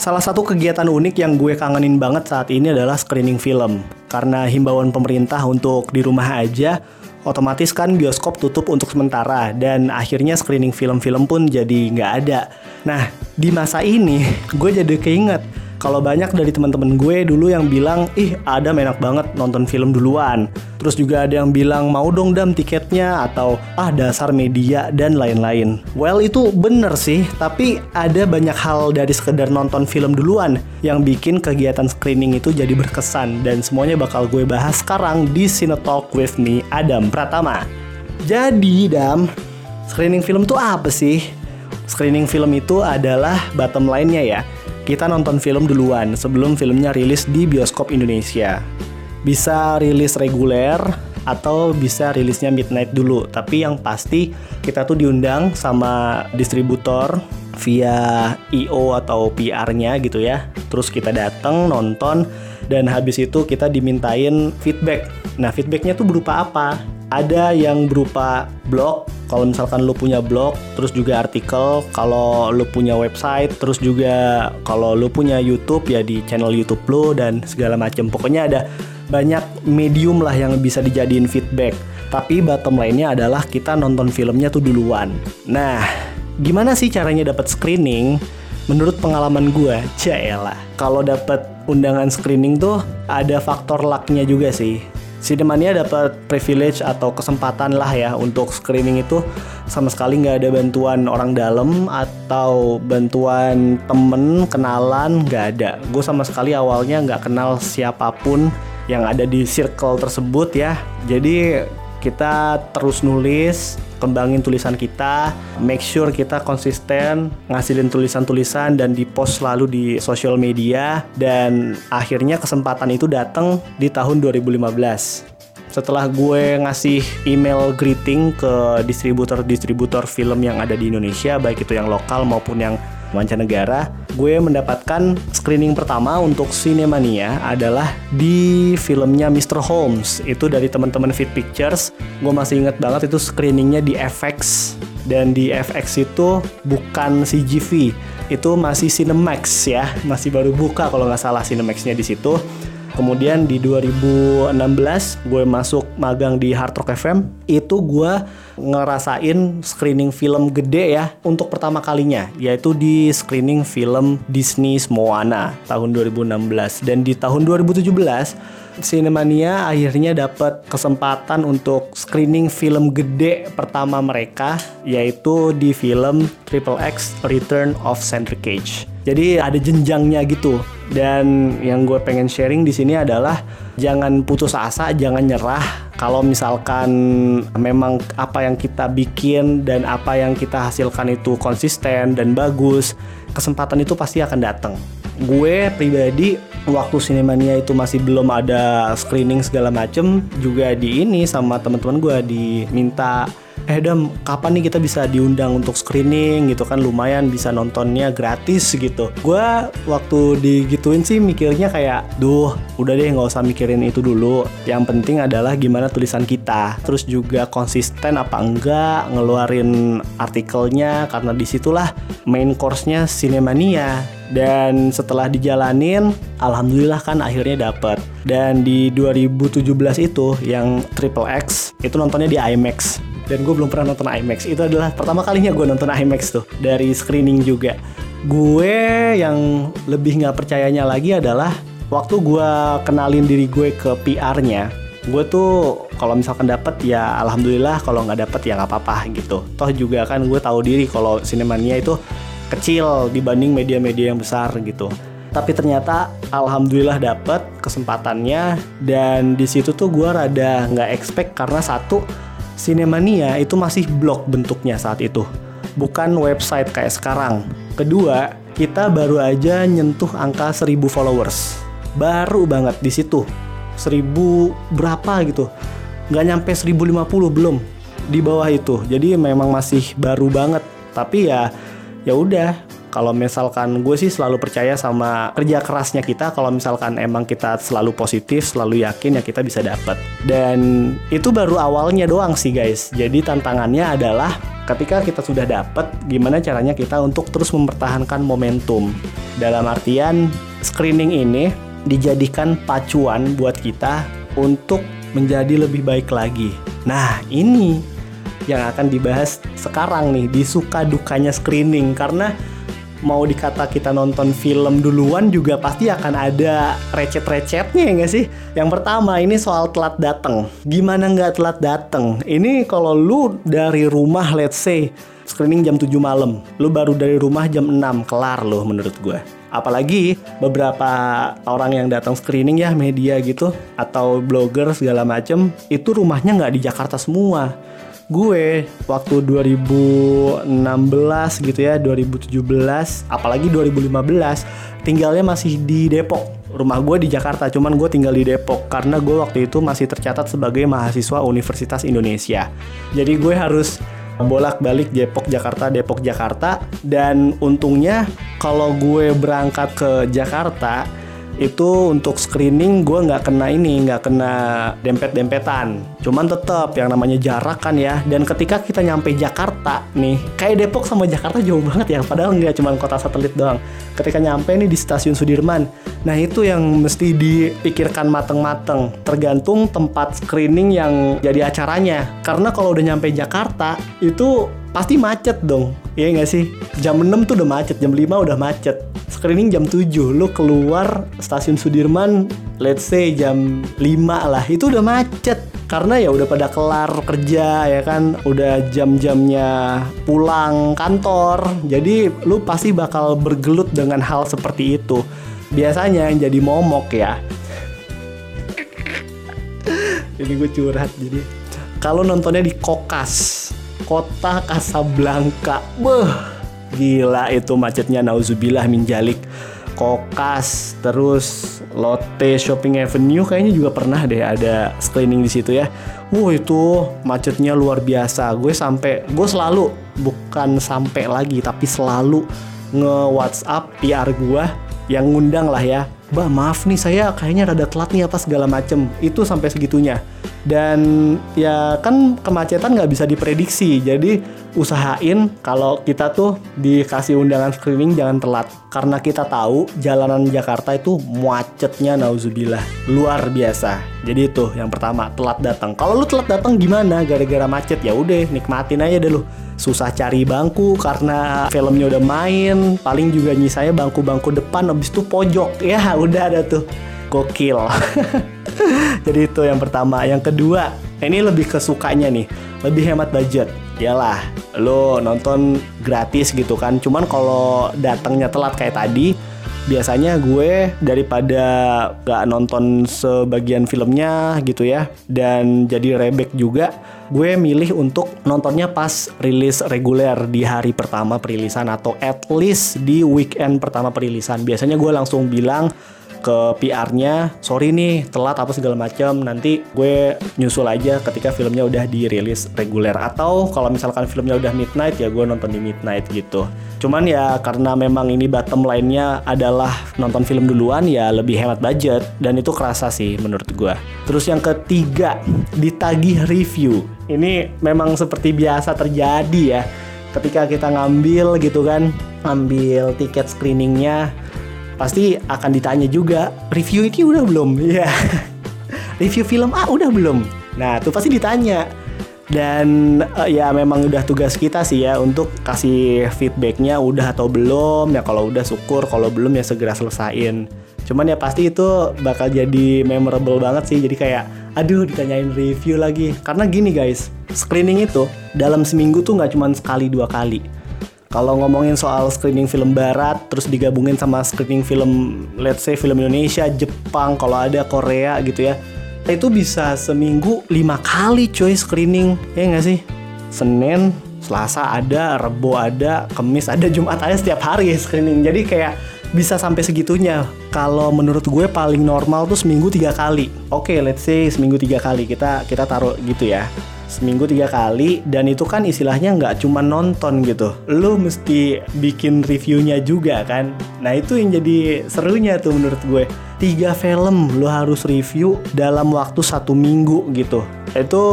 Salah satu kegiatan unik yang gue kangenin banget saat ini adalah screening film. Karena himbauan pemerintah untuk di rumah aja, otomatis kan bioskop tutup untuk sementara dan akhirnya screening film-film pun jadi nggak ada. Nah, di masa ini gue jadi keinget kalau banyak dari teman-teman gue dulu yang bilang, ih Adam enak banget nonton film duluan. Terus juga ada yang bilang mau dong dam tiketnya atau ah dasar media dan lain-lain. Well itu bener sih, tapi ada banyak hal dari sekedar nonton film duluan yang bikin kegiatan screening itu jadi berkesan dan semuanya bakal gue bahas sekarang di Cine Talk with me Adam Pratama. Jadi Dam, screening film tuh apa sih? Screening film itu adalah bottom line-nya ya kita nonton film duluan sebelum filmnya rilis di bioskop Indonesia. Bisa rilis reguler atau bisa rilisnya midnight dulu. Tapi yang pasti kita tuh diundang sama distributor via IO atau PR-nya gitu ya. Terus kita datang nonton dan habis itu kita dimintain feedback. Nah feedbacknya tuh berupa apa? Ada yang berupa blog kalau misalkan lu punya blog terus juga artikel kalau lu punya website terus juga kalau lu punya YouTube ya di channel YouTube lu dan segala macam pokoknya ada banyak medium lah yang bisa dijadiin feedback. Tapi bottom lainnya adalah kita nonton filmnya tuh duluan. Nah gimana sih caranya dapat screening? Menurut pengalaman gue lah kalau dapat undangan screening tuh ada faktor lucknya juga sih Cinemania dapat privilege atau kesempatan lah ya untuk screening itu sama sekali nggak ada bantuan orang dalam atau bantuan temen kenalan nggak ada. Gue sama sekali awalnya nggak kenal siapa pun yang ada di circle tersebut ya. Jadi kita terus nulis, kembangin tulisan kita, make sure kita konsisten ngasilin tulisan-tulisan dan di post selalu di sosial media. Dan akhirnya kesempatan itu datang di tahun 2015 setelah gue ngasih email greeting ke distributor-distributor film yang ada di Indonesia, baik itu yang lokal maupun yang mancanegara, gue mendapatkan screening pertama untuk Cinemania adalah di filmnya Mr. Holmes. Itu dari teman-teman Fit Pictures. Gue masih inget banget itu screeningnya di FX dan di FX itu bukan CGV, itu masih Cinemax ya, masih baru buka kalau nggak salah Cinemaxnya di situ. Kemudian di 2016 gue masuk magang di Hard Rock FM. Itu gue ngerasain screening film gede ya untuk pertama kalinya. Yaitu di screening film Disney Moana tahun 2016. Dan di tahun 2017 Cinemania akhirnya dapat kesempatan untuk screening film gede pertama mereka yaitu di film Triple X Return of Sandra Cage. Jadi ada jenjangnya gitu. Dan yang gue pengen sharing di sini adalah jangan putus asa, jangan nyerah. Kalau misalkan memang apa yang kita bikin dan apa yang kita hasilkan itu konsisten dan bagus, kesempatan itu pasti akan datang. Gue pribadi waktu Cinemania itu masih belum ada screening segala macem juga di ini sama teman-teman gue diminta eh Dam kapan nih kita bisa diundang untuk screening gitu kan? Lumayan bisa nontonnya gratis gitu. Gue waktu digituin sih mikirnya kayak duh udah deh nggak usah mikirin itu dulu. Yang penting adalah gimana tulisan kita. Terus juga konsisten apa enggak ngeluarin artikelnya karena di situlah main course-nya Cinemania. Dan setelah dijalanin alhamdulillah kan akhirnya dapet. Dan di 2017 itu yang Triple X itu nontonnya di IMAX dan gue belum pernah nonton IMAX. Itu adalah pertama kalinya gue nonton IMAX tuh dari screening juga. Gue yang lebih nggak percayanya lagi adalah waktu gue kenalin diri gue ke PR-nya gue tuh kalau misalkan dapet ya alhamdulillah kalau nggak dapet ya nggak apa-apa gitu. Toh juga kan gue tahu diri kalau sinemania itu kecil dibanding media-media yang besar gitu. Tapi ternyata alhamdulillah dapet kesempatannya dan di situ tuh gue rada nggak expect karena satu Cinemania itu masih blog bentuknya saat itu, bukan website kayak sekarang. Kedua, kita baru aja nyentuh angka 1000 followers. Baru banget di situ. 1000 berapa gitu. Nggak nyampe 1050 belum di bawah itu. Jadi memang masih baru banget. Tapi ya ya udah Kalau misalkan gue sih selalu percaya sama kerja kerasnya kita. Kalau misalkan emang kita selalu positif, selalu yakin ya kita bisa dapat. Dan itu baru awalnya doang sih guys. Jadi tantangannya adalah ketika kita sudah dapat, gimana caranya kita untuk terus mempertahankan momentum. Dalam artian screening ini dijadikan pacuan buat kita untuk menjadi lebih baik lagi. Nah, ini yang akan dibahas sekarang nih di suka dukanya screening karena mau dikata kita nonton film duluan juga pasti akan ada recet-recetnya ya nggak sih? Yang pertama ini soal telat datang. Gimana nggak telat datang? Ini kalau lu dari rumah let's say screening jam 7 malam, lu baru dari rumah jam 6, kelar loh menurut gue. Apalagi beberapa orang yang datang screening ya media gitu atau blogger segala macem itu rumahnya nggak di Jakarta semua gue waktu 2016 gitu ya 2017 apalagi 2015 tinggalnya masih di Depok. Rumah gue di Jakarta cuman gue tinggal di Depok karena gue waktu itu masih tercatat sebagai mahasiswa Universitas Indonesia. Jadi gue harus bolak-balik Depok Jakarta Depok Jakarta. Dan untungnya kalau gue berangkat ke Jakarta itu untuk screening gue nggak kena ini nggak kena dempet-dempetan. Cuman tetap yang namanya jarak kan ya. Dan ketika kita nyampe Jakarta nih kayak Depok sama Jakarta jauh banget ya. Padahal nggak cuma kota satelit doang. Ketika nyampe nih di stasiun Sudirman. Nah itu yang mesti dipikirkan mateng-mateng. Tergantung tempat screening yang jadi acaranya. Karena kalau udah nyampe Jakarta itu pasti macet dong. Iya nggak sih? Jam 6 tuh udah macet, jam 5 udah macet. Screening jam 7, lu keluar stasiun Sudirman let's say jam 5 lah, itu udah macet. Karena ya udah pada kelar kerja ya kan, udah jam-jamnya pulang kantor. Jadi lu pasti bakal bergelut dengan hal seperti itu. Biasanya yang jadi momok ya. Ini gue curhat jadi kalau nontonnya di kokas kota Casablanca. Beuh, gila itu macetnya nauzubillah minjalik. Kokas, terus Lotte Shopping Avenue kayaknya juga pernah deh ada screening di situ ya. Wuh itu macetnya luar biasa. Gue sampai gue selalu bukan sampai lagi tapi selalu nge WhatsApp PR gue yang ngundang lah ya. Bah maaf nih saya kayaknya rada telat nih apa segala macem. Itu sampai segitunya. Dan ya kan kemacetan nggak bisa diprediksi. Jadi usahain kalau kita tuh dikasih undangan screening jangan telat. Karena kita tahu jalanan Jakarta itu macetnya nauzubillah luar biasa. Jadi itu yang pertama telat datang. Kalau lu telat datang gimana? Gara-gara macet ya udah nikmatin aja deh lu. Susah cari bangku karena filmnya udah main. Paling juga nyisanya bangku-bangku depan habis itu pojok. Ya udah ada tuh. Gokil. Jadi itu yang pertama. Yang kedua ini lebih ke sukanya nih. Lebih hemat budget. Yalah, lo nonton gratis gitu kan. Cuman kalau datangnya telat kayak tadi biasanya gue daripada gak nonton sebagian filmnya gitu ya dan jadi rebek juga gue milih untuk nontonnya pas rilis reguler di hari pertama perilisan atau at least di weekend pertama perilisan. Biasanya gue langsung bilang ke PR-nya sorry nih telat apa segala macam nanti gue nyusul aja ketika filmnya udah dirilis reguler. Atau kalau misalkan filmnya udah midnight ya gue nonton di midnight gitu. Cuman ya karena memang ini bottom line-nya adalah nonton film duluan ya lebih hemat budget dan itu kerasa sih menurut gue. Terus yang ketiga ditagih review. Ini memang seperti biasa terjadi ya. Ketika kita ngambil gitu kan ambil tiket screeningnya pasti akan ditanya juga review ini udah belum? Ya review film A udah belum? Nah tuh pasti ditanya. Dan uh, ya memang udah tugas kita sih ya untuk kasih feedbacknya udah atau belum. Ya kalau udah syukur. Kalau belum ya segera selesain cuman ya pasti itu bakal jadi memorable banget sih. Jadi kayak aduh ditanyain review lagi. Karena gini guys screening itu dalam seminggu tuh nggak cuma sekali dua kali kalau ngomongin soal screening film barat terus digabungin sama screening film let's say film Indonesia, Jepang, kalau ada Korea gitu ya. Itu bisa seminggu lima kali coy screening, ya nggak sih? Senin, Selasa ada, Rebo ada, Kemis ada, Jumat ada setiap hari screening. Jadi kayak bisa sampai segitunya. Kalau menurut gue paling normal tuh seminggu tiga kali. Oke, okay, let's say seminggu tiga kali kita kita taruh gitu ya seminggu tiga kali dan itu kan istilahnya nggak cuma nonton gitu. Lu mesti bikin reviewnya juga kan. Nah itu yang jadi serunya tuh menurut gue. Tiga film lu harus review dalam waktu satu minggu gitu. Itu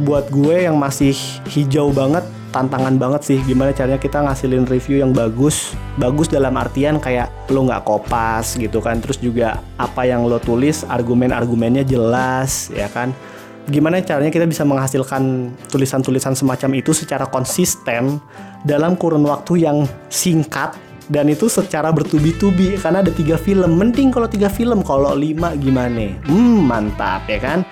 buat gue yang masih hijau banget tantangan banget sih. Gimana caranya kita ngasilin review yang bagus. Bagus dalam artian kayak lo nggak kopas gitu kan. Terus juga apa yang lo tulis argumen-argumennya jelas ya kan gimana caranya kita bisa menghasilkan tulisan-tulisan semacam itu secara konsisten dalam kurun waktu yang singkat dan itu secara bertubi-tubi? Karena ada tiga film. Mending kalau tiga film kalau lima gimana? Hmm mantap ya kan?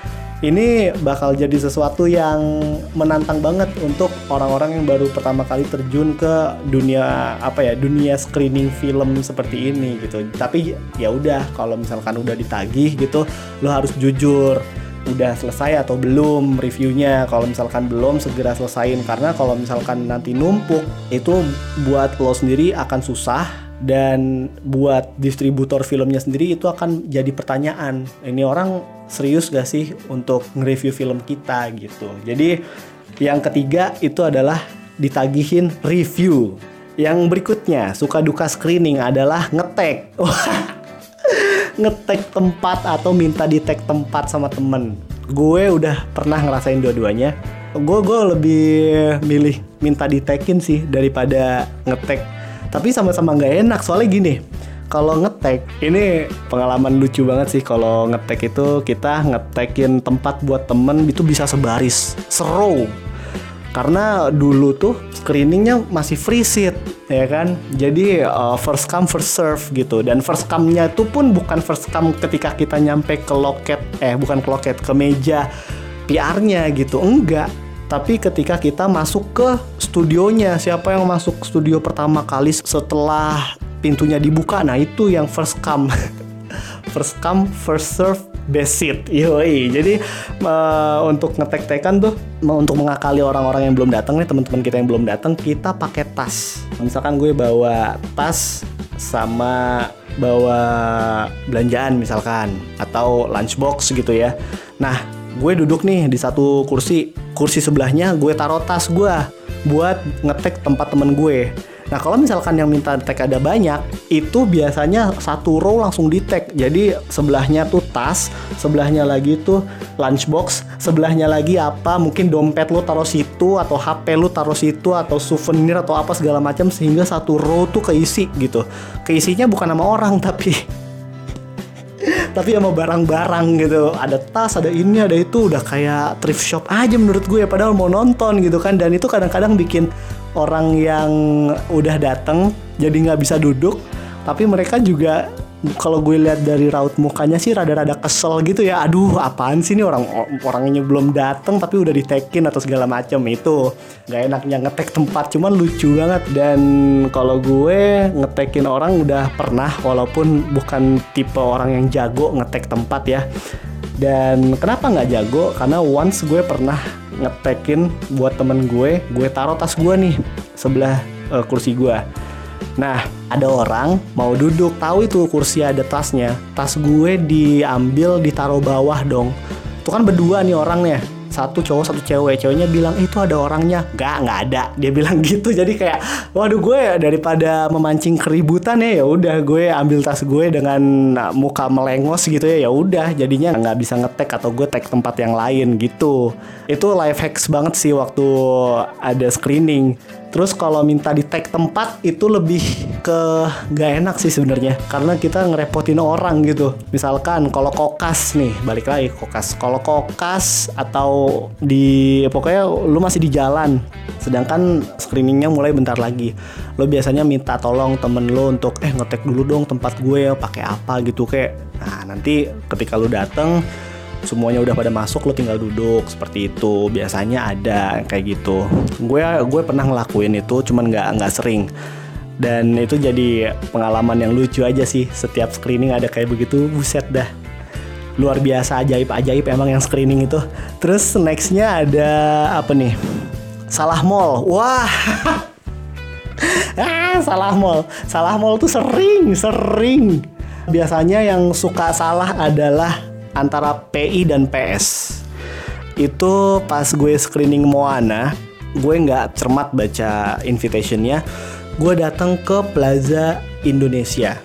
Ini bakal jadi sesuatu yang menantang banget untuk orang-orang yang baru pertama kali terjun ke dunia apa ya dunia screening film seperti ini gitu. Tapi ya udah kalau misalkan udah ditagih gitu lo harus jujur udah selesai atau belum reviewnya. Kalau misalkan belum segera selesain. Karena kalau misalkan nanti numpuk itu buat lo sendiri akan susah. Dan buat distributor filmnya sendiri itu akan jadi pertanyaan. Ini orang serius gak sih untuk nge-review film kita gitu. Jadi yang ketiga itu adalah ditagihin review. Yang berikutnya suka duka screening adalah ngetek ngetek tempat atau minta di tag tempat sama temen. Gue udah pernah ngerasain dua-duanya. Gue gue lebih milih minta di tagin sih daripada ngetek tapi sama-sama nggak enak soalnya gini kalau ngetek ini pengalaman lucu banget sih kalau ngetek itu kita ngetekin tempat buat temen itu bisa sebaris seru karena dulu tuh screeningnya masih free seat ya kan? Jadi uh, first come first serve gitu. Dan first come-nya itu pun bukan first come ketika kita nyampe ke loket eh bukan ke loket ke meja PR-nya gitu. Enggak. Tapi ketika kita masuk ke studionya siapa yang masuk studio pertama kali setelah pintunya dibuka? Nah itu yang first come. First come first serve best seat yoi. Jadi uh, untuk ngetek-tekan tuh untuk mengakali orang-orang yang belum datang nih teman-teman kita yang belum datang kita pakai tas. Misalkan gue bawa tas sama bawa belanjaan misalkan atau lunchbox gitu ya. Nah gue duduk nih di satu kursi kursi sebelahnya gue taruh tas gue buat ngetek tempat temen gue Nah kalau misalkan yang minta tag ada banyak, itu biasanya satu row langsung di tag. Jadi sebelahnya tuh tas, sebelahnya lagi tuh lunchbox, sebelahnya lagi apa? Mungkin dompet lu taruh situ atau HP lu taruh situ atau souvenir atau apa segala macam sehingga satu row tuh keisi gitu. Keisinya bukan nama orang tapi tapi sama barang-barang gitu ada tas ada ini ada itu udah kayak thrift shop aja menurut gue padahal mau nonton gitu kan dan itu kadang-kadang bikin orang yang udah dateng jadi nggak bisa duduk. Tapi mereka juga kalau gue lihat dari raut mukanya sih rada-rada kesel gitu ya. Aduh apaan sih ini orang orangnya belum dateng tapi udah ditekin atau segala macam itu. Nggak enaknya ngetek tempat cuman lucu banget. Dan kalau gue ngetekin orang udah pernah walaupun bukan tipe orang yang jago ngetek tempat ya dan kenapa nggak jago? Karena once gue pernah ngetekin buat temen gue gue taruh tas gue nih sebelah uh, kursi gue. Nah ada orang mau duduk tahu itu kursi ada tasnya. Tas gue diambil ditaruh bawah dong. Itu kan berdua nih orangnya satu cowok satu cewek. Ceweknya bilang itu ada orangnya. Nggak nggak ada. Dia bilang gitu. Jadi kayak waduh gue daripada memancing keributan ya ya udah gue ambil tas gue dengan muka melengos gitu ya ya udah. Jadinya nggak bisa ngetek atau gue tag tempat yang lain gitu. Itu life hacks banget sih waktu ada screening Terus kalau minta di tag tempat itu lebih ke gak enak sih sebenarnya karena kita ngerepotin orang gitu. Misalkan kalau kokas nih, balik lagi kokas. Kalau kokas atau di pokoknya lu masih di jalan, sedangkan screeningnya mulai bentar lagi. Lo biasanya minta tolong temen lo untuk eh ngetek dulu dong tempat gue ya pakai apa gitu kayak. Nah nanti ketika lu dateng semuanya udah pada masuk lo tinggal duduk seperti itu. Biasanya ada kayak gitu. Gue gue pernah ngelakuin itu cuman nggak nggak sering. Dan itu jadi pengalaman yang lucu aja sih. Setiap screening ada kayak begitu buset dah. Luar biasa ajaib ajaib emang yang screening itu. Terus nextnya ada apa nih? Salah mall. Wah. Ah salah mall. Salah mall tuh sering sering. Biasanya yang suka salah adalah antara PI dan PS. itu pas gue screening Moana gue nggak cermat baca invitationnya. Gue datang ke Plaza Indonesia.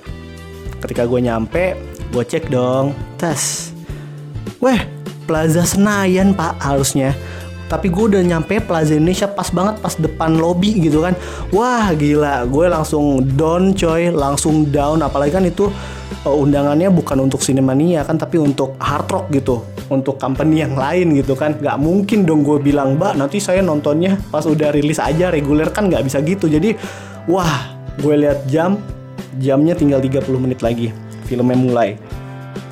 Ketika gue nyampe gue cek dong tes weh Plaza Senayan pak harusnya tapi gue udah nyampe Plaza Indonesia pas banget pas depan lobby gitu kan. Wah gila. Gue langsung down coy. Langsung down. Apalagi kan itu uh, undangannya bukan untuk Cinemania kan tapi untuk hard rock gitu. Untuk company yang lain gitu kan. Nggak mungkin dong gue bilang mbak nanti saya nontonnya pas udah rilis aja reguler. Kan nggak bisa gitu. Jadi wah gue lihat jam. Jamnya tinggal 30 menit lagi. Filmnya mulai.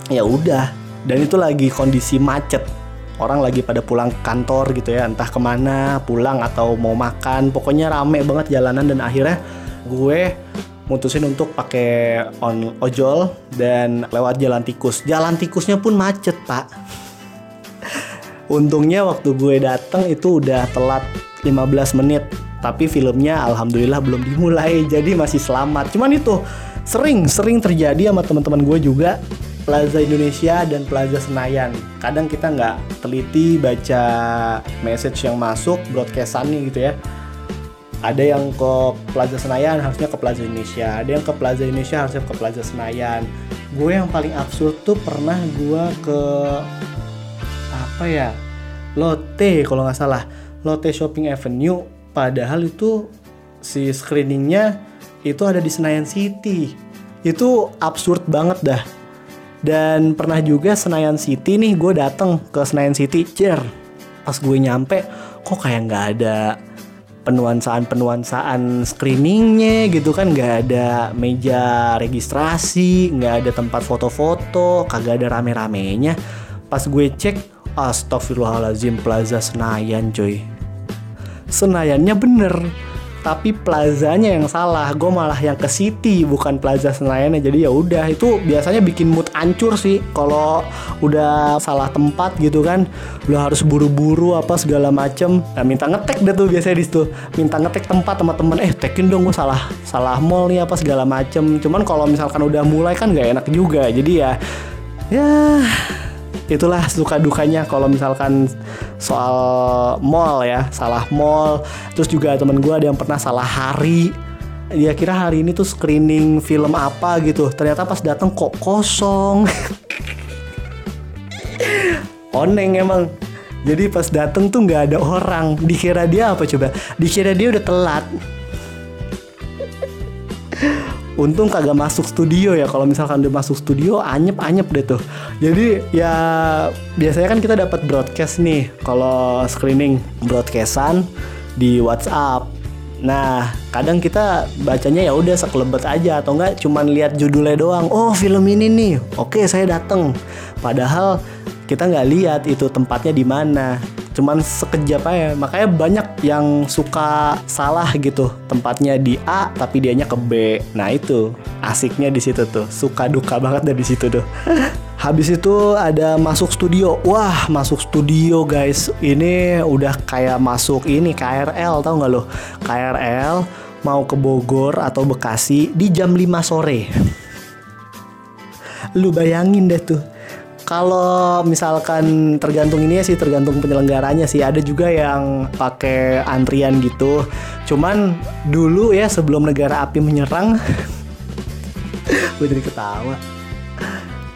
Ya udah. Dan itu lagi kondisi macet orang lagi pada pulang kantor gitu ya entah ke mana pulang atau mau makan. Pokoknya rame banget jalanan dan akhirnya gue mutusin untuk pakai on ojol dan lewat jalan tikus. Jalan tikusnya pun macet pak. Untungnya waktu gue datang itu udah telat 15 menit tapi filmnya alhamdulillah belum dimulai jadi masih selamat. Cuman itu sering sering terjadi sama teman-teman gue juga Plaza Indonesia dan Plaza Senayan. Kadang kita nggak teliti baca message yang masuk broadcastannya gitu ya. Ada yang ke Plaza Senayan harusnya ke Plaza Indonesia. Ada yang ke Plaza Indonesia harusnya ke Plaza Senayan. Gue yang paling absurd tuh pernah gue ke apa ya Lotte kalau nggak salah. Lotte Shopping Avenue. Padahal itu si screeningnya itu ada di Senayan City. Itu absurd banget dah dan pernah juga Senayan City nih gue dateng ke Senayan City cer pas gue nyampe kok kayak nggak ada penuansaan-penuansaan screeningnya gitu kan? Nggak ada meja registrasi nggak ada tempat foto-foto kagak ada rame-ramenya. Pas gue cek Astagfirullahalazim Plaza Senayan coy. Senayannya bener tapi plazanya yang salah. Gue malah yang ke city bukan plaza senayan jadi ya udah itu biasanya bikin mood ancur sih. Kalau udah salah tempat gitu kan lo harus buru-buru apa segala macem. Nah minta ngetek deh tuh biasanya di situ. Minta ngetek tempat sama temen. Eh tekin dong gue salah salah mall nih apa segala macem. Cuman kalau misalkan udah mulai kan gak enak juga. Jadi ya ya itulah suka dukanya kalau misalkan soal mall ya salah mall. Terus juga temen gue ada yang pernah salah hari. Dia kira hari ini tuh screening film apa gitu. Ternyata pas datang kok kosong. Oneng emang. Jadi pas dateng tuh nggak ada orang. Dikira dia apa coba? Dikira dia udah telat untung kagak masuk studio ya kalau misalkan udah masuk studio anyep anyep deh tuh. Jadi ya biasanya kan kita dapat broadcast nih kalau screening broadcastan di WhatsApp. Nah kadang kita bacanya ya udah sekelebet aja atau enggak cuman lihat judulnya doang. Oh film ini nih. Oke saya dateng. Padahal kita nggak lihat itu tempatnya di mana cuman sekejap aja. Makanya banyak yang suka salah gitu. Tempatnya di A tapi dianya ke B. Nah itu asiknya di situ tuh. Suka duka banget dari situ tuh. Habis itu ada masuk studio. Wah masuk studio guys. Ini udah kayak masuk ini KRL tau nggak lo? KRL mau ke Bogor atau Bekasi di jam 5 sore. Lu bayangin deh tuh kalau misalkan tergantung ini ya sih tergantung penyelenggaranya sih. Ada juga yang pakai antrian gitu. Cuman dulu ya sebelum negara api menyerang gue jadi ketawa.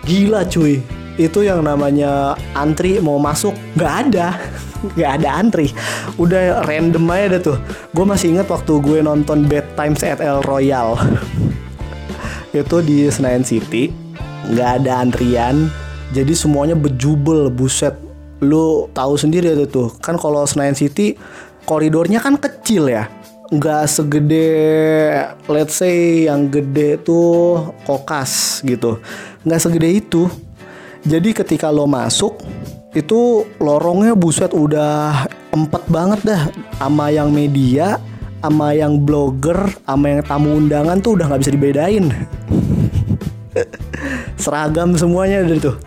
Gila cuy. Itu yang namanya antri mau masuk nggak ada. Nggak ada antri. Udah random aja deh tuh. Gue masih inget waktu gue nonton Bad Times at El Royal itu di Senayan City nggak ada antrian jadi semuanya bejubel buset. Lu tahu sendiri ya tuh. Kan kalau Senayan City koridornya kan kecil ya. Nggak segede let's say yang gede tuh kokas gitu. Nggak segede itu. Jadi ketika lo masuk itu lorongnya buset udah empat banget dah. Sama yang media sama yang blogger sama yang tamu undangan tuh udah nggak bisa dibedain seragam semuanya dari tuh.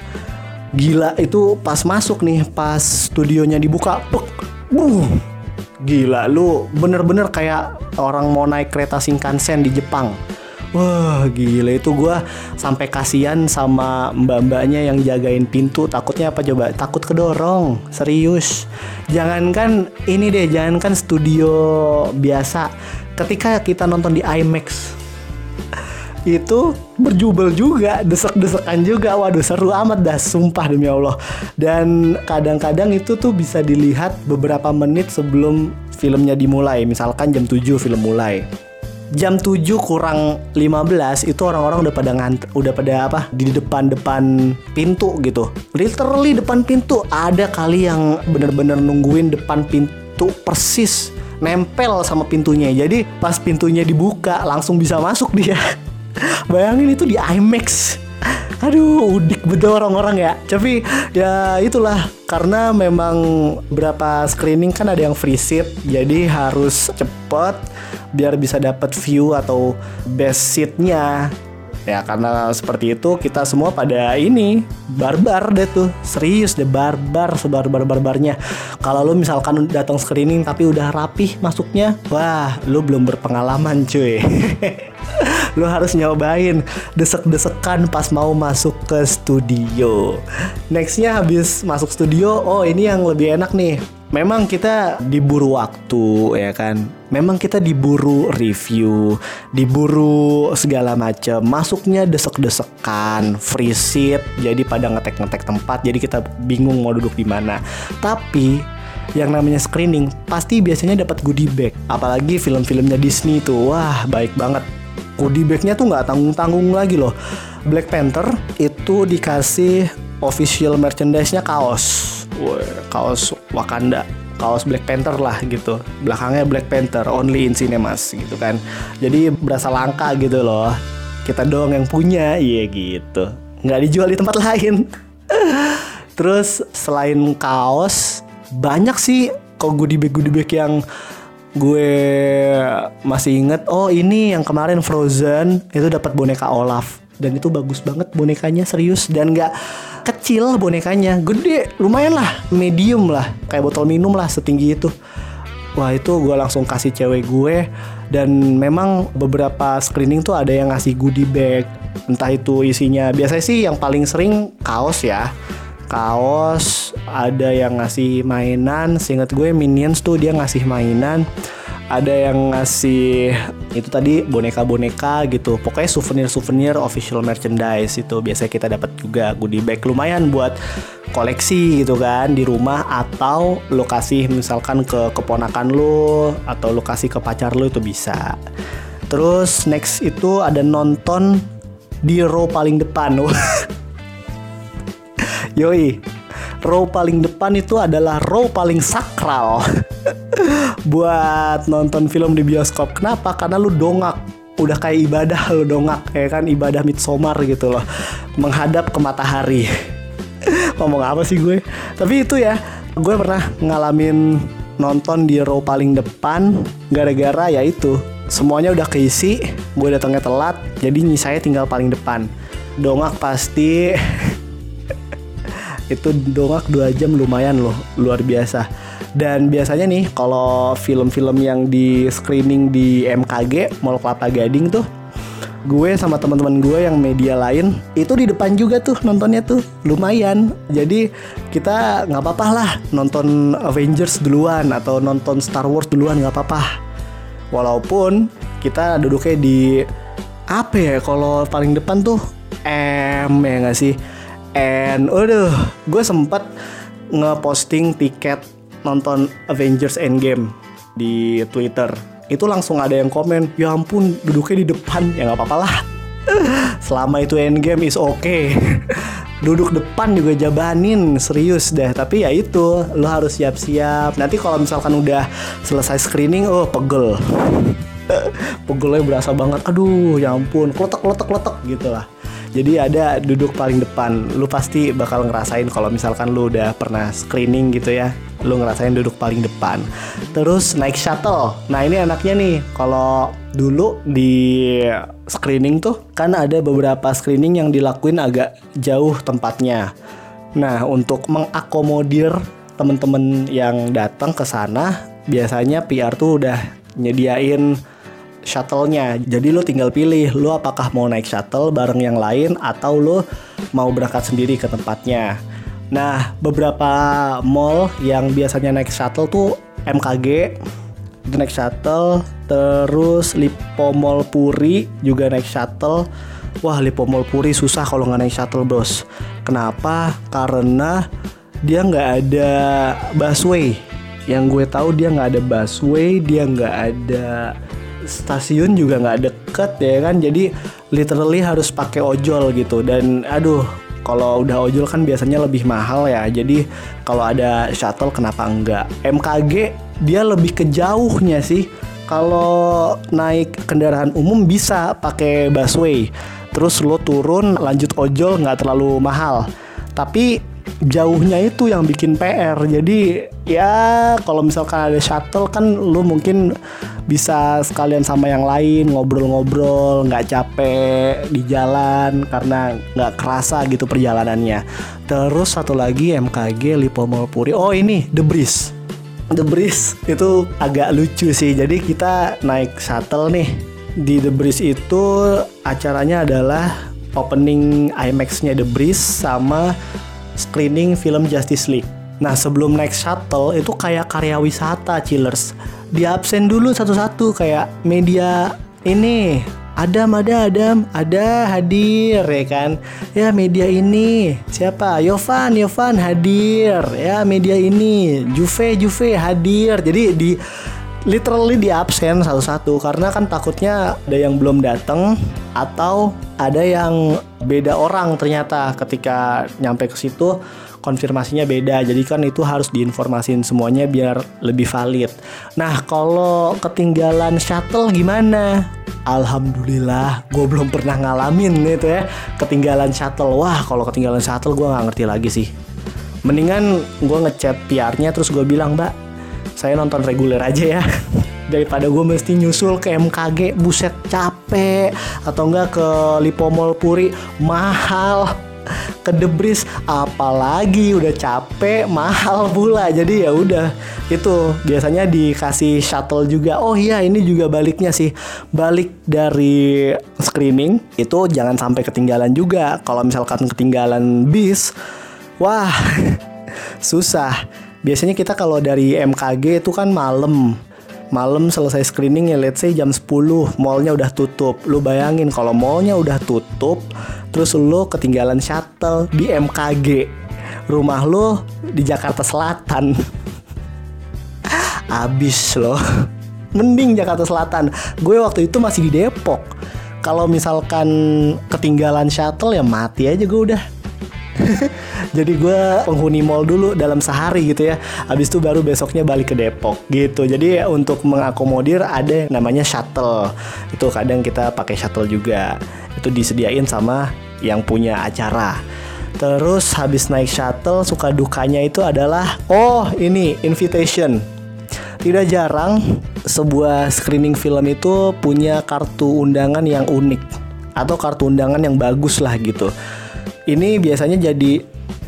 Gila itu pas masuk nih pas studionya dibuka pek buh gila lu bener-bener kayak orang mau naik kereta Shinkansen di Jepang. Wah gila itu gue sampai kasihan sama mbak-mbaknya yang jagain pintu. Takutnya apa coba? Takut kedorong serius. Jangankan ini deh jangankan studio biasa. Ketika kita nonton di IMAX itu berjubel juga desek-desekan juga waduh seru amat dah sumpah demi Allah dan kadang-kadang itu tuh bisa dilihat beberapa menit sebelum filmnya dimulai misalkan jam 7 film mulai jam 7 kurang 15 itu orang-orang udah pada ngant udah pada apa di depan-depan pintu gitu. Literally depan pintu ada kali yang bener-bener nungguin depan pintu persis nempel sama pintunya. Jadi pas pintunya dibuka langsung bisa masuk dia. Bayangin itu di IMAX. Aduh, udik betul orang-orang ya. Tapi ya itulah. Karena memang berapa screening kan ada yang free seat, jadi harus cepet biar bisa dapat view atau best seatnya. Ya karena seperti itu kita semua pada ini barbar deh tuh. Serius deh barbar sebarbar barbarnya kalau lu misalkan datang screening tapi udah rapih masuknya wah lu belum berpengalaman cuy lu harus nyobain desek-desekan pas mau masuk ke studio. Nextnya habis masuk studio oh ini yang lebih enak nih. Memang kita diburu waktu ya kan? Memang kita diburu review diburu segala macam masuknya desek-desekan free seat jadi pada ngetek-ngetek tempat jadi kita bingung mau duduk di mana. Tapi yang namanya screening pasti biasanya dapat goodie bag. Apalagi film-filmnya Disney tuh wah baik banget goodie bagnya tuh nggak tanggung-tanggung lagi loh. Black Panther itu dikasih official merchandise-nya kaos. Kaos Wakanda. Kaos Black Panther lah gitu. Belakangnya Black Panther only in cinemas gitu kan. Jadi berasa langka gitu loh. Kita doang yang punya iya gitu. Nggak dijual di tempat lain. Terus selain kaos banyak sih kok goodie bag goodie bag yang gue masih inget oh ini yang kemarin Frozen itu dapat boneka Olaf. Dan itu bagus banget bonekanya serius. Dan nggak kecil bonekanya gede lumayan lah medium lah. Kayak botol minum lah setinggi itu. Wah itu gue langsung kasih cewek gue. Dan memang beberapa screening tuh ada yang ngasih goodie bag. Entah itu isinya Biasanya sih yang paling sering kaos ya Kaos Ada yang ngasih mainan Seingat gue Minions tuh dia ngasih mainan ada yang ngasih itu tadi boneka-boneka gitu pokoknya souvenir-souvenir official merchandise itu biasanya kita dapat juga goodie bag lumayan buat koleksi gitu kan di rumah atau lokasi misalkan ke keponakan lo atau lokasi ke pacar lo itu bisa. Terus next itu ada nonton di row paling depan yoi. Row paling depan itu adalah row paling sakral. Buat nonton film di bioskop. Kenapa? Karena lu dongak. Udah kayak ibadah lu dongak kayak kan? Ibadah midsummer gitu loh. Menghadap ke matahari. Ngomong apa sih gue? Tapi itu ya gue pernah ngalamin nonton di row paling depan gara-gara ya itu. Semuanya udah keisi gue datangnya telat jadi saya tinggal paling depan. Dongak pasti itu dongak dua jam lumayan loh luar biasa. Dan biasanya nih kalau film-film yang di screening di MKG Mall Kelapa Gading tuh gue sama teman-teman gue yang media lain itu di depan juga tuh nontonnya tuh lumayan. Jadi kita nggak apa-apa lah nonton Avengers duluan atau nonton Star Wars duluan nggak apa-apa. Walaupun kita duduknya di apa ya kalau paling depan tuh M ya nggak sih And udah, gue sempat ngeposting tiket nonton Avengers Endgame di Twitter. Itu langsung ada yang komen, ya ampun duduknya di depan, ya nggak apa-apa lah. Selama itu Endgame is okay. Duduk depan juga jabanin serius deh. Tapi ya itu Lo harus siap-siap. Nanti kalau misalkan udah selesai screening Oh pegel. Pegelnya berasa banget. Aduh ya ampun. Kletek-kletek-kletek gitu lah jadi ada duduk paling depan. Lu pasti bakal ngerasain kalau misalkan lu udah pernah screening gitu ya. Lu ngerasain duduk paling depan. Terus naik shuttle. Nah, ini enaknya nih kalau dulu di screening tuh kan ada beberapa screening yang dilakuin agak jauh tempatnya. Nah, untuk mengakomodir temen-temen yang datang ke sana, biasanya PR tuh udah nyediain shuttle-nya. Jadi lo tinggal pilih lo apakah mau naik shuttle bareng yang lain atau lo mau berangkat sendiri ke tempatnya. Nah, beberapa mall yang biasanya naik shuttle tuh MKG itu naik shuttle, terus Lipo Mall Puri juga naik shuttle. Wah, Lipo Mall Puri susah kalau nggak naik shuttle, Bos. Kenapa? Karena dia nggak ada busway. Yang gue tahu dia nggak ada busway, dia nggak ada stasiun juga nggak deket ya kan. Jadi literally harus pakai ojol gitu. Dan aduh, kalau udah ojol kan biasanya lebih mahal ya. Jadi kalau ada shuttle kenapa enggak? MKG dia lebih ke jauhnya sih. Kalau naik kendaraan umum bisa pakai busway. Terus lo turun lanjut ojol nggak terlalu mahal. Tapi jauhnya itu yang bikin PR. Jadi ya kalau misalkan ada shuttle kan lu mungkin bisa sekalian sama yang lain ngobrol-ngobrol nggak capek di jalan karena nggak kerasa gitu perjalanannya. Terus satu lagi MKG Lipo Puri oh ini The Breeze. The Breeze itu agak lucu sih. Jadi kita naik shuttle nih. Di The Breeze itu acaranya adalah opening IMAX-nya The Breeze sama screening film Justice League. Nah sebelum naik shuttle itu kayak karya wisata chillers. Di absen dulu satu-satu kayak media ini. Adam ada Adam ada hadir ya kan? Ya media ini. Siapa? Yovan Yovan hadir. Ya media ini. Juve Juve hadir. Jadi di literally di absen satu-satu karena kan takutnya ada yang belum datang atau ada yang beda orang ternyata. Ketika nyampe ke situ konfirmasinya beda jadi kan itu harus diinformasin semuanya biar lebih valid. Nah kalau ketinggalan shuttle gimana? Alhamdulillah gue belum pernah ngalamin itu ya ketinggalan shuttle. Wah kalau ketinggalan shuttle gue nggak ngerti lagi sih. Mendingan gue ngechat PR-nya terus gue bilang mbak saya nonton reguler aja ya. Daripada gue mesti nyusul ke MKG buset capek. Atau enggak ke Lipo Mall Puri mahal. Ke Debris apalagi udah capek mahal pula. Jadi ya udah itu. Biasanya dikasih shuttle juga. Oh iya ini juga baliknya sih. Balik dari screening itu jangan sampai ketinggalan juga. Kalau misalkan ketinggalan bis wah susah biasanya kita kalau dari MKG itu kan malam. Malam selesai screening ya let's say jam 10 mallnya udah tutup. Lu bayangin kalau mallnya udah tutup terus lu ketinggalan shuttle di MKG rumah lu di Jakarta Selatan. Abis loh. Mending Jakarta Selatan. Gue waktu itu masih di Depok. Kalau misalkan ketinggalan shuttle ya mati aja gue udah jadi gue penghuni mall dulu dalam sehari gitu ya. Habis itu baru besoknya balik ke Depok gitu. Jadi untuk mengakomodir ada yang namanya shuttle. Itu kadang kita pakai shuttle juga. Itu disediain sama yang punya acara. Terus habis naik shuttle suka dukanya itu adalah oh ini invitation. Tidak jarang sebuah screening film itu punya kartu undangan yang unik atau kartu undangan yang bagus lah gitu ini biasanya jadi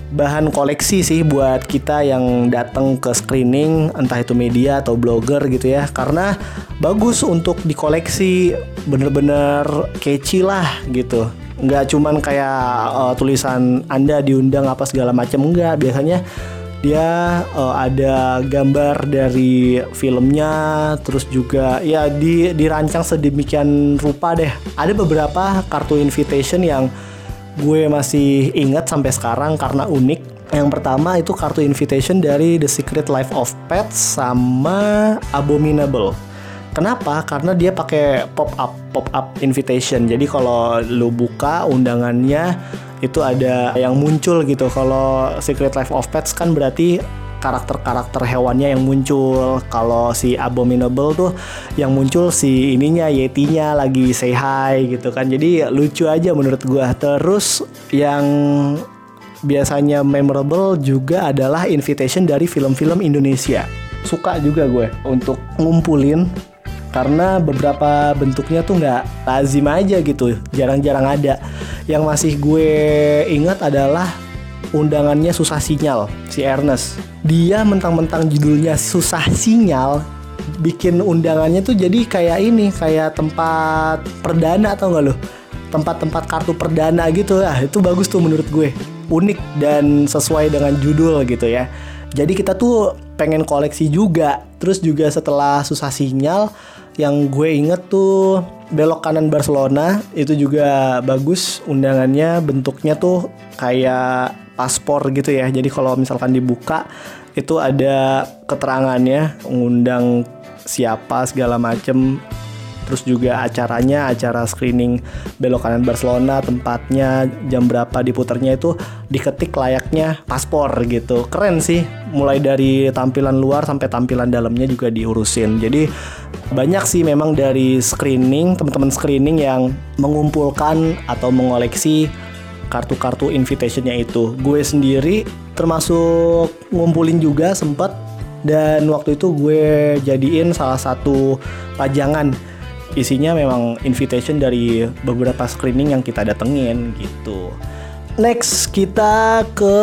bahan koleksi sih buat kita yang datang ke screening entah itu media atau blogger gitu ya. Karena bagus untuk dikoleksi bener-bener catchy lah gitu. Nggak cuman kayak uh, tulisan anda diundang apa segala macam enggak biasanya dia uh, ada gambar dari filmnya terus juga ya di dirancang sedemikian rupa deh. Ada beberapa kartu invitation yang gue masih ingat sampai sekarang karena unik. Yang pertama itu kartu invitation dari The Secret Life of Pets sama Abominable. Kenapa? Karena dia pakai pop up pop up invitation. Jadi kalau lu buka undangannya itu ada yang muncul gitu. Kalau Secret Life of Pets kan berarti karakter-karakter hewannya yang muncul. Kalau si Abominable tuh yang muncul si ininya Yetinya lagi say hi gitu kan. Jadi lucu aja menurut gua. Terus yang biasanya memorable juga adalah invitation dari film-film Indonesia. Suka juga gue untuk ngumpulin karena beberapa bentuknya tuh nggak lazim aja gitu, jarang-jarang ada. Yang masih gue ingat adalah undangannya susah sinyal si Ernest. Dia mentang-mentang judulnya susah sinyal bikin undangannya tuh jadi kayak ini kayak tempat perdana atau enggak lo tempat-tempat kartu perdana gitu. Ah itu bagus tuh menurut gue. Unik dan sesuai dengan judul gitu ya. Jadi kita tuh pengen koleksi juga. Terus juga setelah susah sinyal yang gue inget tuh belok kanan Barcelona itu juga bagus undangannya bentuknya tuh kayak paspor gitu ya. Jadi kalau misalkan dibuka itu ada keterangannya ngundang siapa segala macem. Terus juga acaranya acara screening belok kanan Barcelona tempatnya jam berapa diputarnya itu diketik layaknya paspor gitu. Keren sih mulai dari tampilan luar sampai tampilan dalamnya juga diurusin. Jadi banyak sih memang dari screening teman-teman screening yang mengumpulkan atau mengoleksi kartu-kartu invitationnya itu gue sendiri termasuk ngumpulin juga sempet dan waktu itu gue jadiin salah satu pajangan isinya memang invitation dari beberapa screening yang kita datengin gitu. Next kita ke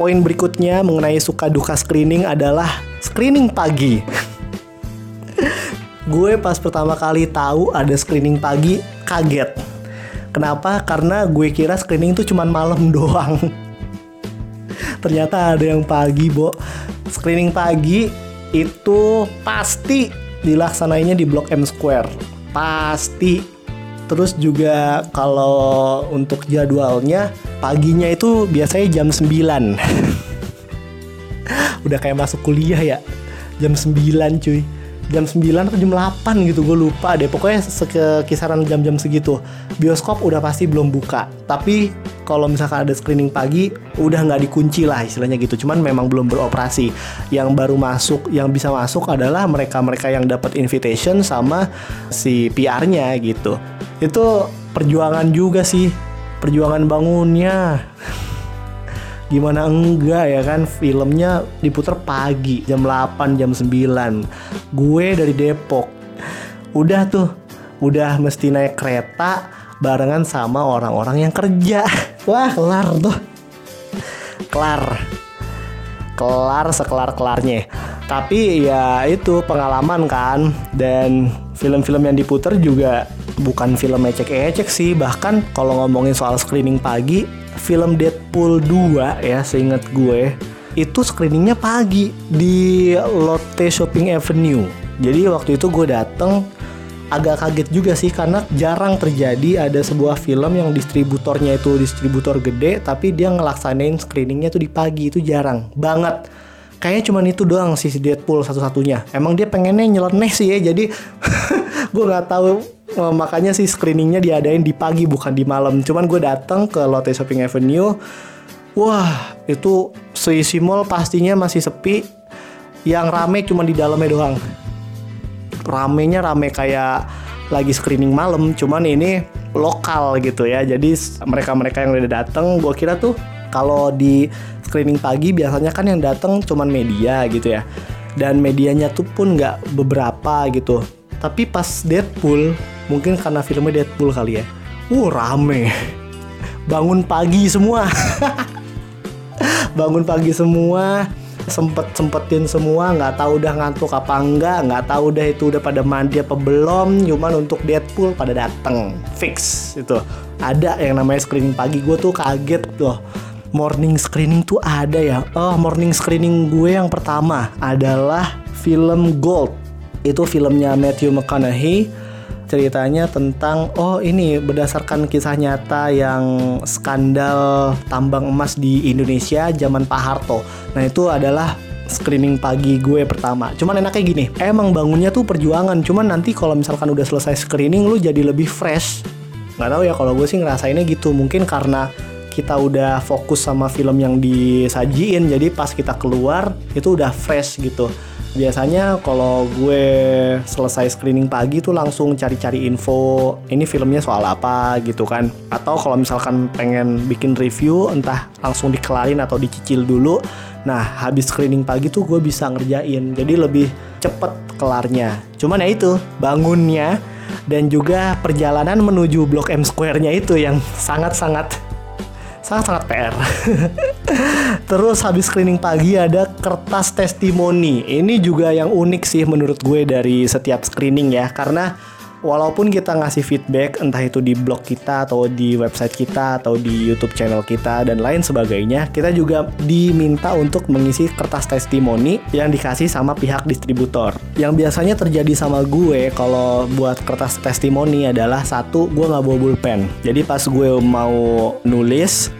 poin berikutnya mengenai suka duka screening adalah screening pagi. gue pas pertama kali tahu ada screening pagi kaget. Kenapa? Karena gue kira screening itu cuma malam doang. Ternyata ada yang pagi, Bo. Screening pagi itu pasti dilaksanainnya di Blok M Square. Pasti. Terus juga kalau untuk jadwalnya paginya itu biasanya jam 9. Udah kayak masuk kuliah ya. Jam 9 cuy jam 9 atau jam 8 gitu gue lupa deh. Pokoknya kisaran jam-jam segitu. Bioskop udah pasti belum buka. Tapi kalau misalkan ada screening pagi udah nggak dikunci lah istilahnya gitu. Cuman memang belum beroperasi. Yang baru masuk yang bisa masuk adalah mereka-mereka yang dapat invitation sama si PR-nya gitu. Itu perjuangan juga sih. Perjuangan bangunnya gimana enggak ya kan? Filmnya diputar pagi jam 8 jam 9 gue dari Depok. Udah tuh udah mesti naik kereta barengan sama orang-orang yang kerja. Wah kelar tuh. Kelar. Kelar sekelar kelarnya tapi ya itu pengalaman kan dan film-film yang diputar juga bukan film ecek-ecek sih bahkan kalau ngomongin soal screening pagi film Deadpool 2 ya seingat gue itu screeningnya pagi di Lotte Shopping Avenue. Jadi waktu itu gue dateng agak kaget juga sih karena jarang terjadi ada sebuah film yang distributornya itu distributor gede tapi dia ngelaksanain screeningnya tuh di pagi itu jarang banget. Kayaknya cuma itu doang sih si Deadpool satu-satunya. Emang dia pengennya nyeleneh sih ya jadi gue nggak tahu uh, makanya sih screeningnya diadain di pagi bukan di malam. Cuman gue datang ke Lotte Shopping Avenue. Wah itu seisi mall pastinya masih sepi. Yang rame cuma di dalamnya doang. Ramenya rame kayak lagi screening malam cuman ini lokal gitu ya. Jadi mereka-mereka yang udah datang gue kira tuh kalau di screening pagi biasanya kan yang datang cuman media gitu ya. Dan medianya tuh pun nggak beberapa gitu tapi pas Deadpool mungkin karena filmnya Deadpool kali ya. Uh rame. Bangun pagi semua. Bangun pagi semua sempet sempetin semua nggak tahu udah ngantuk apa enggak nggak tahu udah itu udah pada mandi apa belum cuman untuk Deadpool pada dateng. Fix itu. Ada yang namanya screening pagi. Gue tuh kaget tuh morning screening tuh ada ya? Oh morning screening gue yang pertama adalah film Gold itu filmnya Matthew McConaughey ceritanya tentang oh ini berdasarkan kisah nyata yang skandal tambang emas di Indonesia zaman Pak Harto. Nah itu adalah screening pagi gue pertama. Cuman enaknya gini, emang bangunnya tuh perjuangan. Cuman nanti kalau misalkan udah selesai screening lu jadi lebih fresh. Gak tau ya kalau gue sih ngerasainnya gitu. Mungkin karena kita udah fokus sama film yang disajiin, jadi pas kita keluar itu udah fresh gitu biasanya kalau gue selesai screening pagi tuh langsung cari-cari info ini filmnya soal apa gitu kan. Atau kalau misalkan pengen bikin review entah langsung dikelarin atau dicicil dulu. Nah habis screening pagi tuh gue bisa ngerjain. Jadi lebih cepet kelarnya. Cuman ya itu bangunnya dan juga perjalanan menuju Blok M Square-nya itu yang sangat-sangat sangat-sangat PR Terus habis screening pagi ada kertas testimoni. Ini juga yang unik sih menurut gue dari setiap screening ya karena walaupun kita ngasih feedback entah itu di blog kita atau di website kita atau di YouTube channel kita dan lain sebagainya, kita juga diminta untuk mengisi kertas testimoni yang dikasih sama pihak distributor. Yang biasanya terjadi sama gue kalau buat kertas testimoni adalah satu, gue nggak bawa pulpen. Jadi pas gue mau nulis,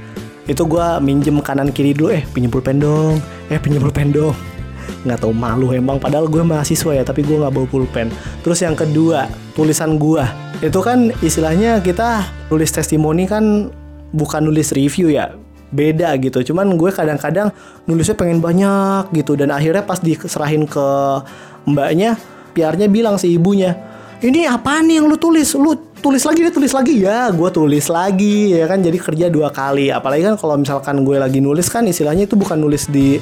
itu gue minjem kanan kiri dulu, eh pinjem pulpen dong, eh pinjem pulpen dong nggak tahu malu emang padahal gue mahasiswa ya tapi gue nggak bawa pulpen. Terus yang kedua tulisan gue itu kan istilahnya kita nulis testimoni kan bukan nulis review ya beda gitu. Cuman gue kadang-kadang nulisnya pengen banyak gitu dan akhirnya pas diserahin ke mbaknya piarnya bilang si ibunya ini apa nih yang lu tulis? Lu tulis lagi deh tulis lagi. Ya gue tulis lagi ya kan. Jadi kerja dua kali. Apalagi kan kalau misalkan gue lagi nulis kan istilahnya itu bukan nulis di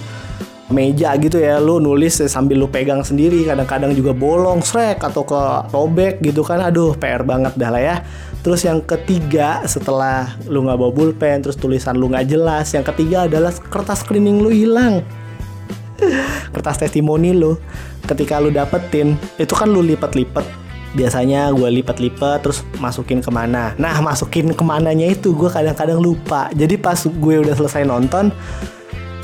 meja gitu ya lu nulis sambil lu pegang sendiri kadang-kadang juga bolong srek atau ke robek gitu kan. Aduh PR banget dah lah ya. Terus yang ketiga setelah lu nggak bawa pulpen terus tulisan lu nggak jelas yang ketiga adalah kertas screening lu hilang. Kertas testimoni lu. Ketika lu dapetin itu kan lu lipat-lipat biasanya gue lipat-lipat terus masukin ke mana. Nah masukin ke mananya itu gue kadang-kadang lupa. Jadi pas gue udah selesai nonton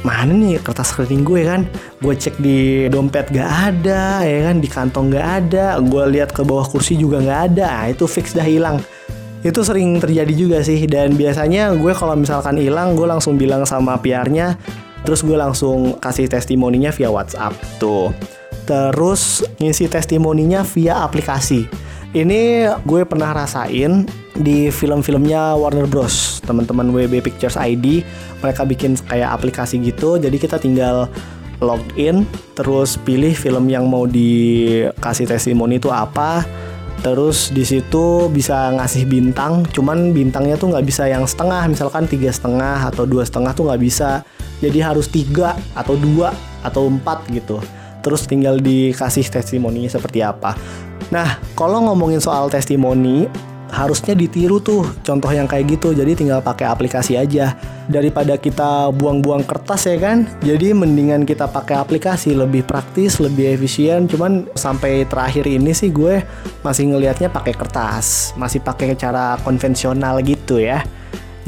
mana nih kertas keliling gue kan? Gue cek di dompet gak ada ya kan? Di kantong gak ada. Gue lihat ke bawah kursi juga gak ada. Nah, itu fix dah hilang. Itu sering terjadi juga sih. Dan biasanya gue kalau misalkan hilang gue langsung bilang sama PR-nya terus gue langsung kasih testimoninya via WhatsApp. Tuh. Terus ngisi testimoninya via aplikasi ini gue pernah rasain di film-filmnya Warner Bros. Teman-teman WB Pictures ID, mereka bikin kayak aplikasi gitu. Jadi kita tinggal login, terus pilih film yang mau dikasih testimoni itu apa. Terus di situ bisa ngasih bintang, cuman bintangnya tuh nggak bisa yang setengah, misalkan tiga setengah atau dua setengah tuh nggak bisa. Jadi harus tiga atau dua atau empat gitu. Terus tinggal dikasih testimoninya seperti apa. Nah, kalau ngomongin soal testimoni, harusnya ditiru tuh contoh yang kayak gitu. Jadi tinggal pakai aplikasi aja. Daripada kita buang-buang kertas ya kan? Jadi mendingan kita pakai aplikasi. Lebih praktis lebih efisien. Cuman sampai terakhir ini sih gue masih ngelihatnya pakai kertas. Masih pakai cara konvensional gitu ya.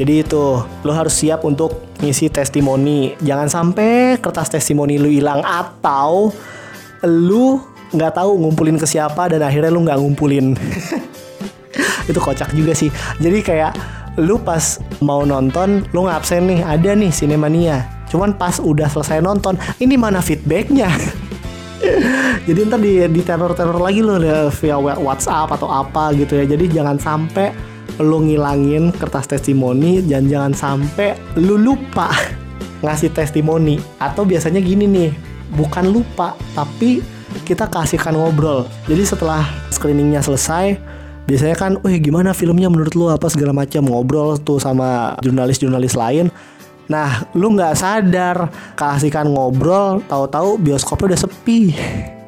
Jadi itu lo harus siap untuk ngisi testimoni. Jangan sampai kertas testimoni lu hilang atau lu nggak tahu ngumpulin ke siapa dan akhirnya lu nggak ngumpulin. Itu kocak juga sih. Jadi kayak lu pas mau nonton lu ngabsen nih ada nih Cinemania. Cuman pas udah selesai nonton ini mana feedbacknya? Jadi ntar di, di teror-teror lagi lu via WhatsApp atau apa gitu ya. Jadi jangan sampai lu ngilangin kertas testimoni dan jangan sampai lu lupa ngasih testimoni. Atau biasanya gini nih bukan lupa tapi kita kasihkan ngobrol jadi setelah screeningnya selesai biasanya kan, wih gimana filmnya menurut lu apa segala macam ngobrol tuh sama jurnalis-jurnalis lain. Nah, lu nggak sadar kasihkan ngobrol, tahu-tahu bioskopnya udah sepi.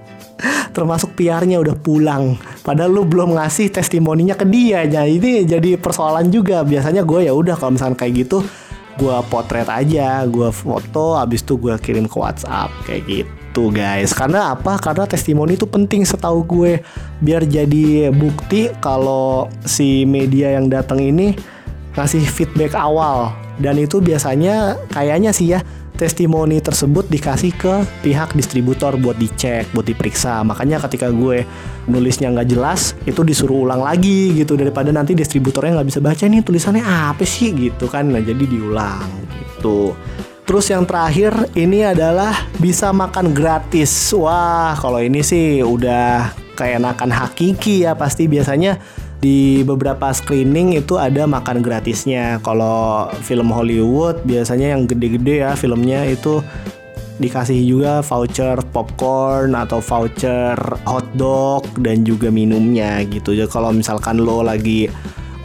Termasuk PR-nya udah pulang. Padahal lu belum ngasih testimoninya ke dia. Jadi ini jadi persoalan juga. Biasanya gue ya udah kalau misalnya kayak gitu, gue potret aja, gue foto, abis itu gue kirim ke WhatsApp kayak gitu gitu guys karena apa karena testimoni itu penting setahu gue biar jadi bukti kalau si media yang datang ini ngasih feedback awal dan itu biasanya kayaknya sih ya testimoni tersebut dikasih ke pihak distributor buat dicek, buat diperiksa. Makanya ketika gue nulisnya nggak jelas, itu disuruh ulang lagi gitu daripada nanti distributornya nggak bisa baca nih tulisannya apa sih gitu kan. Nah jadi diulang gitu. Terus yang terakhir ini adalah bisa makan gratis. Wah, kalau ini sih udah keenakan hakiki ya pasti biasanya di beberapa screening itu ada makan gratisnya. Kalau film Hollywood biasanya yang gede-gede ya filmnya itu dikasih juga voucher popcorn atau voucher hotdog dan juga minumnya gitu. Jadi kalau misalkan lo lagi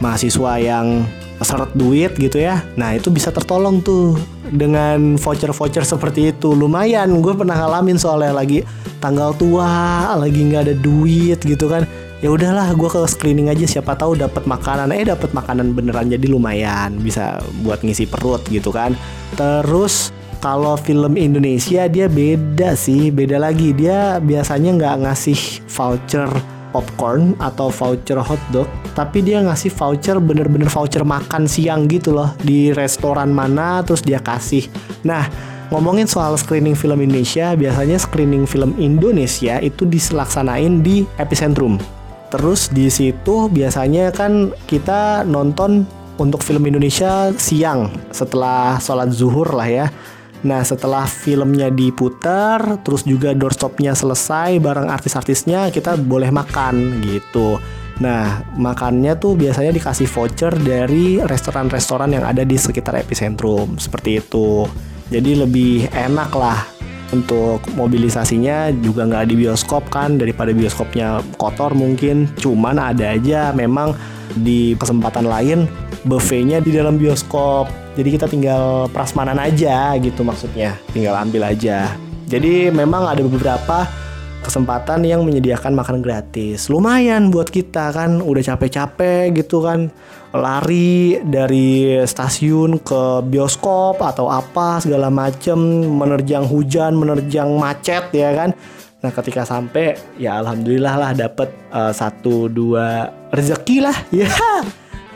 mahasiswa yang seret duit gitu ya nah itu bisa tertolong tuh dengan voucher-voucher seperti itu. Lumayan gue pernah ngalamin soalnya lagi tanggal tua lagi nggak ada duit gitu kan. Ya udahlah gue ke screening aja siapa tahu dapat makanan. Eh dapat makanan beneran jadi lumayan bisa buat ngisi perut gitu kan. Terus kalau film Indonesia dia beda sih beda lagi. Dia biasanya nggak ngasih voucher popcorn atau voucher hotdog tapi dia ngasih voucher bener-bener voucher makan siang gitu loh di restoran mana terus dia kasih nah ngomongin soal screening film Indonesia biasanya screening film Indonesia itu diselaksanain di epicentrum Terus di situ biasanya kan kita nonton untuk film Indonesia siang setelah sholat zuhur lah ya. Nah setelah filmnya diputar, terus juga doorstopnya selesai, bareng artis-artisnya kita boleh makan gitu. Nah makannya tuh biasanya dikasih voucher dari restoran-restoran yang ada di sekitar epicentrum seperti itu. Jadi lebih enak lah untuk mobilisasinya juga nggak di bioskop kan daripada bioskopnya kotor mungkin cuman ada aja memang di kesempatan lain buffetnya di dalam bioskop. Jadi kita tinggal prasmanan aja gitu maksudnya. Tinggal ambil aja. Jadi memang ada beberapa kesempatan yang menyediakan makanan gratis. Lumayan buat kita kan udah capek-capek gitu kan. Lari dari stasiun ke bioskop atau apa segala macem menerjang hujan menerjang macet ya kan. Nah ketika sampai ya alhamdulillah lah dapet uh, satu dua rezeki lah ya.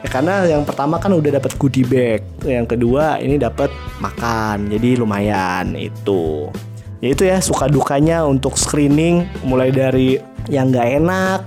Ya, karena yang pertama kan udah dapat goodie bag, yang kedua ini dapat makan, jadi lumayan itu. Ya itu ya suka dukanya untuk screening, mulai dari yang nggak enak,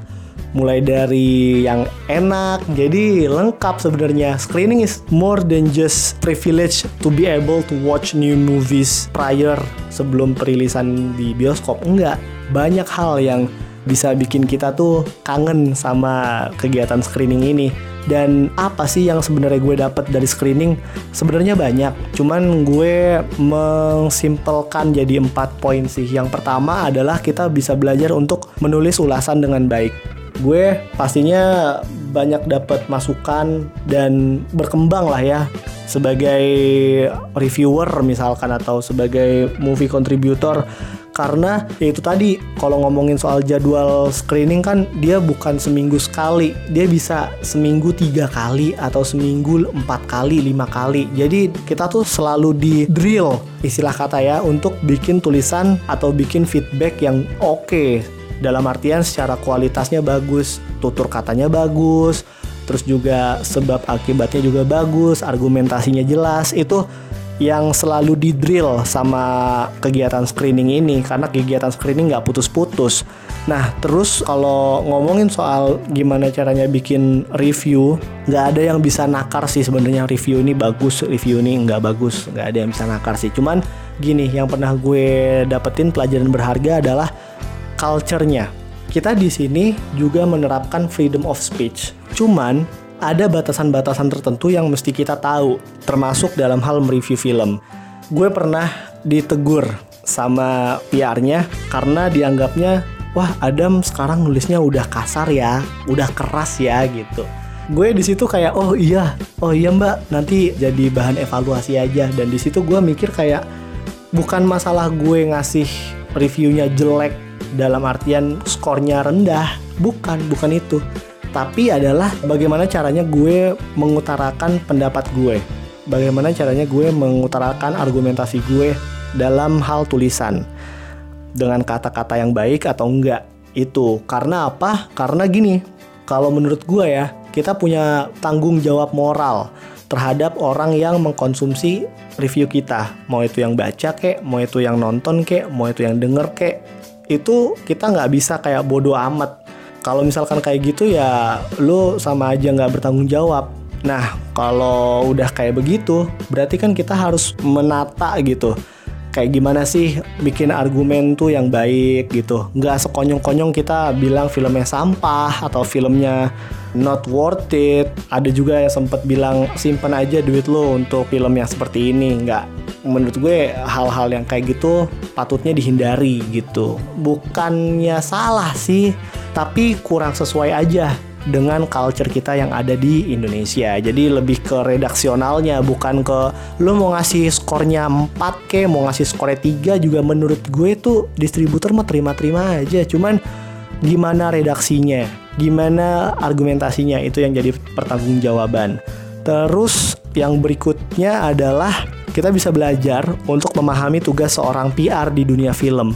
mulai dari yang enak. Jadi lengkap sebenarnya. Screening is more than just privilege to be able to watch new movies prior sebelum perilisan di bioskop. Enggak. Banyak hal yang bisa bikin kita tuh kangen sama kegiatan screening ini. Dan apa sih yang sebenarnya gue dapat dari screening? Sebenarnya banyak cuman gue mensimpelkan jadi empat poin sih. Yang pertama adalah kita bisa belajar untuk menulis ulasan dengan baik. Gue pastinya banyak dapat masukan dan berkembang lah ya. Sebagai reviewer misalkan atau sebagai movie contributor karena ya itu tadi kalau ngomongin soal jadwal screening kan dia bukan seminggu sekali. Dia bisa seminggu tiga kali atau seminggu empat kali lima kali. Jadi kita tuh selalu di drill istilah kata ya untuk bikin tulisan atau bikin feedback yang oke. Okay dalam artian secara kualitasnya bagus, tutur katanya bagus, terus juga sebab akibatnya juga bagus, argumentasinya jelas. Itu yang selalu di drill sama kegiatan screening ini karena kegiatan screening nggak putus-putus. Nah terus kalau ngomongin soal gimana caranya bikin review, nggak ada yang bisa nakar sih sebenarnya review ini bagus, review ini nggak bagus, nggak ada yang bisa nakar sih. Cuman gini, yang pernah gue dapetin pelajaran berharga adalah culture-nya. Kita di sini juga menerapkan freedom of speech. Cuman ada batasan-batasan tertentu yang mesti kita tahu, termasuk dalam hal mereview film. Gue pernah ditegur sama PR-nya karena dianggapnya, wah Adam sekarang nulisnya udah kasar ya, udah keras ya gitu. Gue di situ kayak, oh iya, oh iya mbak, nanti jadi bahan evaluasi aja. Dan di situ gue mikir kayak, bukan masalah gue ngasih reviewnya jelek dalam artian skornya rendah bukan bukan itu tapi adalah bagaimana caranya gue mengutarakan pendapat gue. Bagaimana caranya gue mengutarakan argumentasi gue dalam hal tulisan. Dengan kata-kata yang baik atau enggak itu. Karena apa? Karena gini kalau menurut gue ya kita punya tanggung jawab moral terhadap orang yang mengkonsumsi review kita. Mau itu yang baca kek mau itu yang nonton kek mau itu yang denger kek itu kita nggak bisa kayak bodoh amat kalau misalkan kayak gitu ya lo sama aja nggak bertanggung jawab. Nah kalau udah kayak begitu berarti kan kita harus menata gitu. Kayak gimana sih bikin argumen tuh yang baik gitu. Nggak sekonyong-konyong kita bilang filmnya sampah atau filmnya not worth it. Ada juga yang sempat bilang simpan aja duit lo untuk film yang seperti ini. Nggak. Menurut gue hal-hal yang kayak gitu patutnya dihindari gitu. Bukannya salah sih tapi kurang sesuai aja dengan culture kita yang ada di Indonesia. Jadi lebih ke redaksionalnya bukan ke lo mau ngasih skornya 4 ke mau ngasih skornya 3 juga menurut gue tuh distributor mah terima-terima aja. Cuman gimana redaksinya? gimana argumentasinya itu yang jadi pertanggungjawaban. Terus yang berikutnya adalah kita bisa belajar untuk memahami tugas seorang PR di dunia film.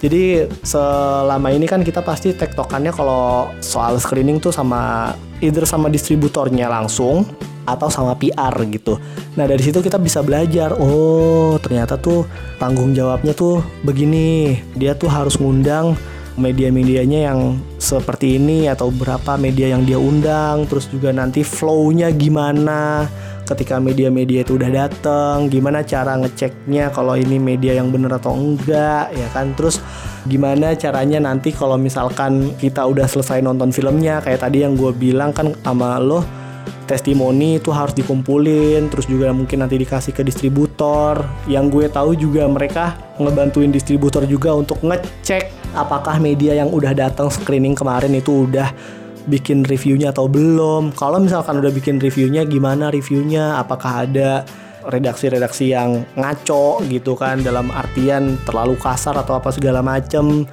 Jadi selama ini kan kita pasti tektokannya kalau soal screening tuh sama either sama distributornya langsung atau sama PR gitu. Nah dari situ kita bisa belajar. Oh ternyata tuh tanggung jawabnya tuh begini. Dia tuh harus ngundang media-medianya yang seperti ini atau berapa media yang dia undang. Terus juga nanti flow-nya gimana ketika media-media itu udah dateng gimana cara ngeceknya kalau ini media yang bener atau enggak ya kan? Terus gimana caranya nanti kalau misalkan kita udah selesai nonton filmnya kayak tadi yang gue bilang kan sama lo testimoni itu harus dikumpulin terus juga mungkin nanti dikasih ke distributor. Yang gue tahu juga mereka ngebantuin distributor juga untuk ngecek apakah media yang udah datang screening kemarin itu udah bikin reviewnya atau belum. Kalau misalkan udah bikin reviewnya, gimana reviewnya? Apakah ada redaksi-redaksi yang ngaco gitu kan? Dalam artian terlalu kasar atau apa segala macem.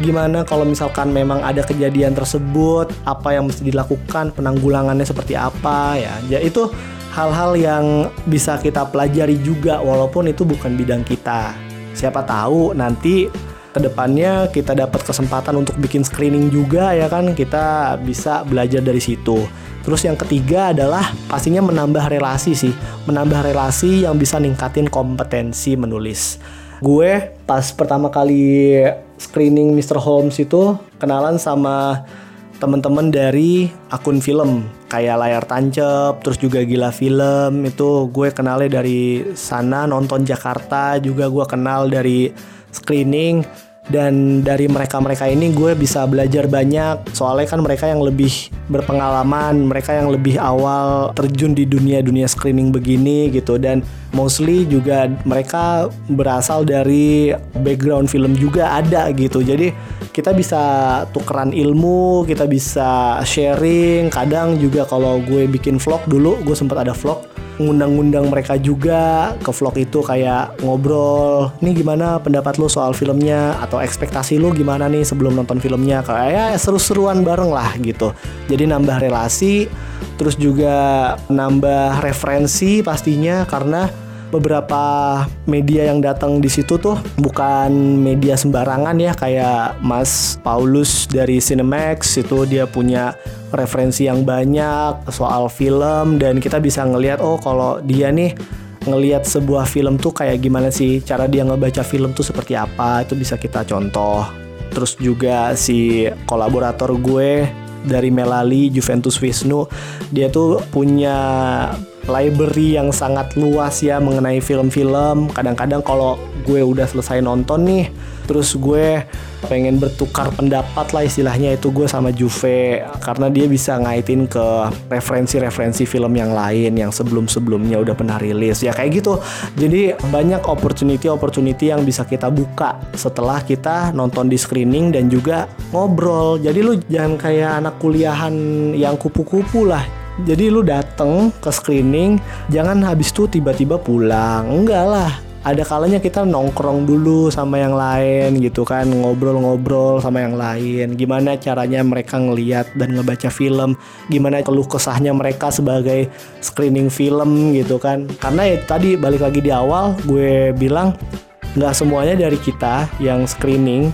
Gimana kalau misalkan memang ada kejadian tersebut? Apa yang mesti dilakukan? Penanggulangannya seperti apa? Ya ya itu hal-hal yang bisa kita pelajari juga walaupun itu bukan bidang kita. Siapa tahu nanti ke depannya kita dapat kesempatan untuk bikin screening juga ya kan? Kita bisa belajar dari situ. Terus yang ketiga adalah pastinya menambah relasi sih. Menambah relasi yang bisa ningkatin kompetensi menulis. Gue pas pertama kali screening Mr. Holmes itu kenalan sama teman-teman dari akun film. Kayak layar tancap terus juga gila film. Itu gue kenalnya dari sana nonton Jakarta juga gue kenal dari screening dan dari mereka-mereka ini gue bisa belajar banyak. Soalnya kan mereka yang lebih berpengalaman mereka yang lebih awal terjun di dunia-dunia screening begini gitu. Dan mostly juga mereka berasal dari background film juga ada gitu. Jadi kita bisa tukeran ilmu kita bisa sharing. Kadang juga kalau gue bikin vlog dulu gue sempat ada vlog ngundang-ngundang mereka juga ke vlog itu kayak ngobrol nih gimana pendapat lo soal filmnya? Atau ekspektasi lo gimana nih sebelum nonton filmnya? Kayak ya seru-seruan bareng lah gitu. Jadi nambah relasi terus juga nambah referensi pastinya karena beberapa media yang datang di situ tuh bukan media sembarangan ya kayak Mas Paulus dari Cinemax itu dia punya referensi yang banyak soal film dan kita bisa ngelihat oh kalau dia nih ngelihat sebuah film tuh kayak gimana sih cara dia ngebaca film tuh seperti apa itu bisa kita contoh. Terus juga si kolaborator gue dari Melali Juventus Wisnu dia tuh punya library yang sangat luas ya mengenai film-film. Kadang-kadang kalau gue udah selesai nonton nih, terus gue pengen bertukar pendapat lah istilahnya itu gue sama Juve karena dia bisa ngaitin ke referensi-referensi film yang lain yang sebelum-sebelumnya udah pernah rilis. Ya kayak gitu. Jadi banyak opportunity-opportunity yang bisa kita buka setelah kita nonton di screening dan juga ngobrol. Jadi lu jangan kayak anak kuliahan yang kupu-kupu lah jadi lu dateng ke screening, jangan habis itu tiba-tiba pulang. Enggak lah. Ada kalanya kita nongkrong dulu sama yang lain gitu kan, ngobrol-ngobrol sama yang lain. Gimana caranya mereka ngeliat dan ngebaca film, gimana keluh kesahnya mereka sebagai screening film gitu kan. Karena ya tadi balik lagi di awal gue bilang nggak semuanya dari kita yang screening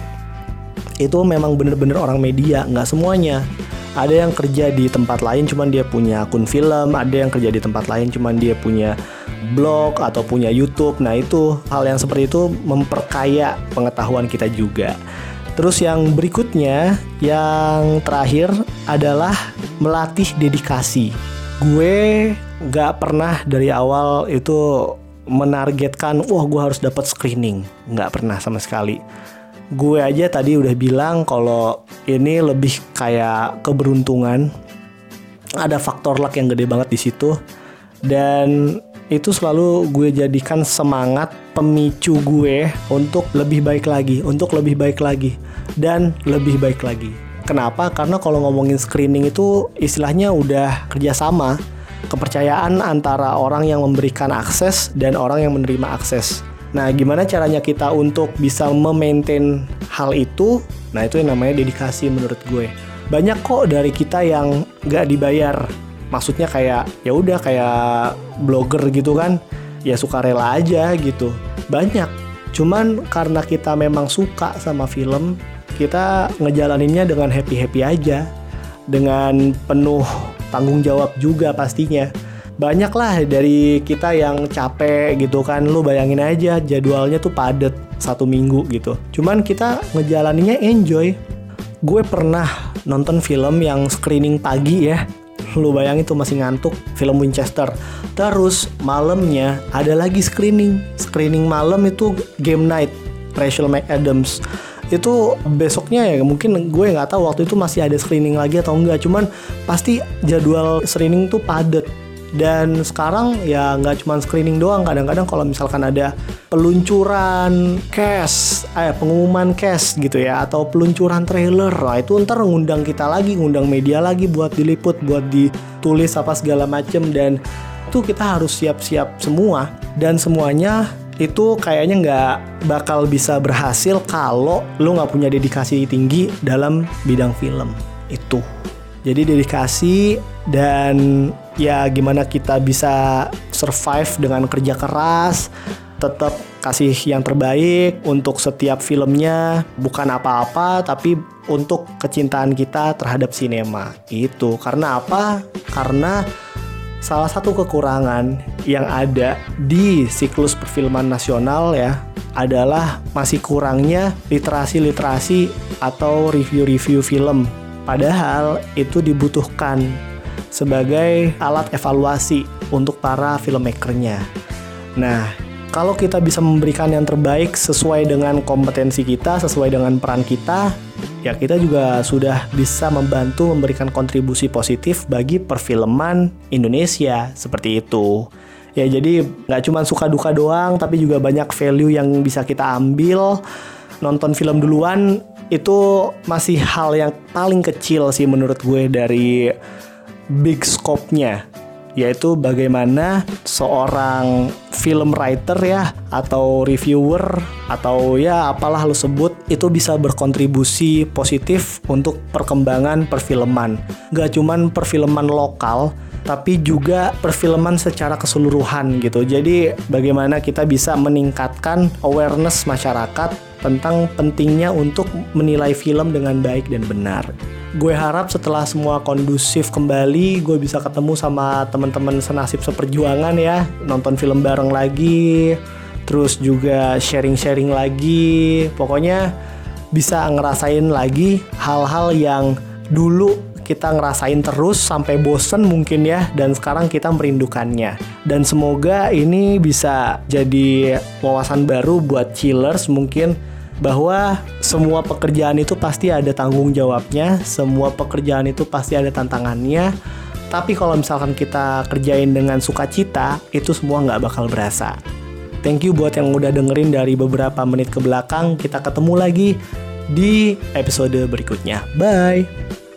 itu memang bener-bener orang media, nggak semuanya ada yang kerja di tempat lain cuman dia punya akun film ada yang kerja di tempat lain cuman dia punya blog atau punya YouTube nah itu hal yang seperti itu memperkaya pengetahuan kita juga Terus yang berikutnya, yang terakhir adalah melatih dedikasi. Gue gak pernah dari awal itu menargetkan, wah gue harus dapat screening. Gak pernah sama sekali gue aja tadi udah bilang kalau ini lebih kayak keberuntungan ada faktor luck yang gede banget di situ dan itu selalu gue jadikan semangat pemicu gue untuk lebih baik lagi, untuk lebih baik lagi dan lebih baik lagi. Kenapa? Karena kalau ngomongin screening itu istilahnya udah kerjasama, kepercayaan antara orang yang memberikan akses dan orang yang menerima akses. Nah, gimana caranya kita untuk bisa memaintain hal itu? Nah, itu yang namanya dedikasi menurut gue. banyak kok dari kita yang nggak dibayar. Maksudnya kayak ya udah kayak blogger gitu kan. Ya suka rela aja gitu. Banyak. Cuman karena kita memang suka sama film kita ngejalaninnya dengan happy happy aja. Dengan penuh tanggung jawab juga pastinya banyak lah dari kita yang capek gitu kan. Lu bayangin aja jadwalnya tuh padet satu minggu gitu. Cuman kita ngejalaninnya enjoy. Gue pernah nonton film yang screening pagi ya. Lu bayangin tuh masih ngantuk film Winchester. Terus malamnya ada lagi screening. Screening malam itu game night Rachel McAdams. Itu besoknya ya mungkin gue nggak tahu waktu itu masih ada screening lagi atau enggak cuman pasti jadwal screening tuh padet dan sekarang ya nggak cuma screening doang kadang-kadang kalau misalkan ada peluncuran cast eh pengumuman cast gitu ya atau peluncuran trailer nah itu ntar ngundang kita lagi ngundang media lagi buat diliput buat ditulis apa segala macem. Dan itu kita harus siap-siap semua. Dan semuanya itu kayaknya nggak bakal bisa berhasil kalau lu nggak punya dedikasi tinggi dalam bidang film. Itu. Jadi dedikasi dan ya gimana kita bisa survive dengan kerja keras, tetap kasih yang terbaik untuk setiap filmnya, bukan apa-apa tapi untuk kecintaan kita terhadap sinema. Itu karena apa? Karena salah satu kekurangan yang ada di siklus perfilman nasional ya adalah masih kurangnya literasi-literasi atau review-review film Padahal itu dibutuhkan sebagai alat evaluasi untuk para filmmakernya. Nah, kalau kita bisa memberikan yang terbaik sesuai dengan kompetensi kita, sesuai dengan peran kita, ya kita juga sudah bisa membantu memberikan kontribusi positif bagi perfilman Indonesia seperti itu. Ya jadi nggak cuma suka duka doang, tapi juga banyak value yang bisa kita ambil. Nonton film duluan itu masih hal yang paling kecil sih menurut gue dari big scope-nya yaitu bagaimana seorang film writer ya atau reviewer atau ya apalah lo sebut itu bisa berkontribusi positif untuk perkembangan perfilman. Gak cuman perfilman lokal tapi juga perfilman secara keseluruhan gitu. Jadi bagaimana kita bisa meningkatkan awareness masyarakat tentang pentingnya untuk menilai film dengan baik dan benar. Gue harap setelah semua kondusif kembali, gue bisa ketemu sama teman-teman senasib seperjuangan ya, nonton film bareng lagi, terus juga sharing-sharing lagi. Pokoknya bisa ngerasain lagi hal-hal yang dulu kita ngerasain terus sampai bosen mungkin ya dan sekarang kita merindukannya. Dan semoga ini bisa jadi wawasan baru buat chillers mungkin bahwa semua pekerjaan itu pasti ada tanggung jawabnya, semua pekerjaan itu pasti ada tantangannya. Tapi kalau misalkan kita kerjain dengan sukacita, itu semua nggak bakal berasa. Thank you buat yang udah dengerin dari beberapa menit ke belakang. Kita ketemu lagi di episode berikutnya. Bye!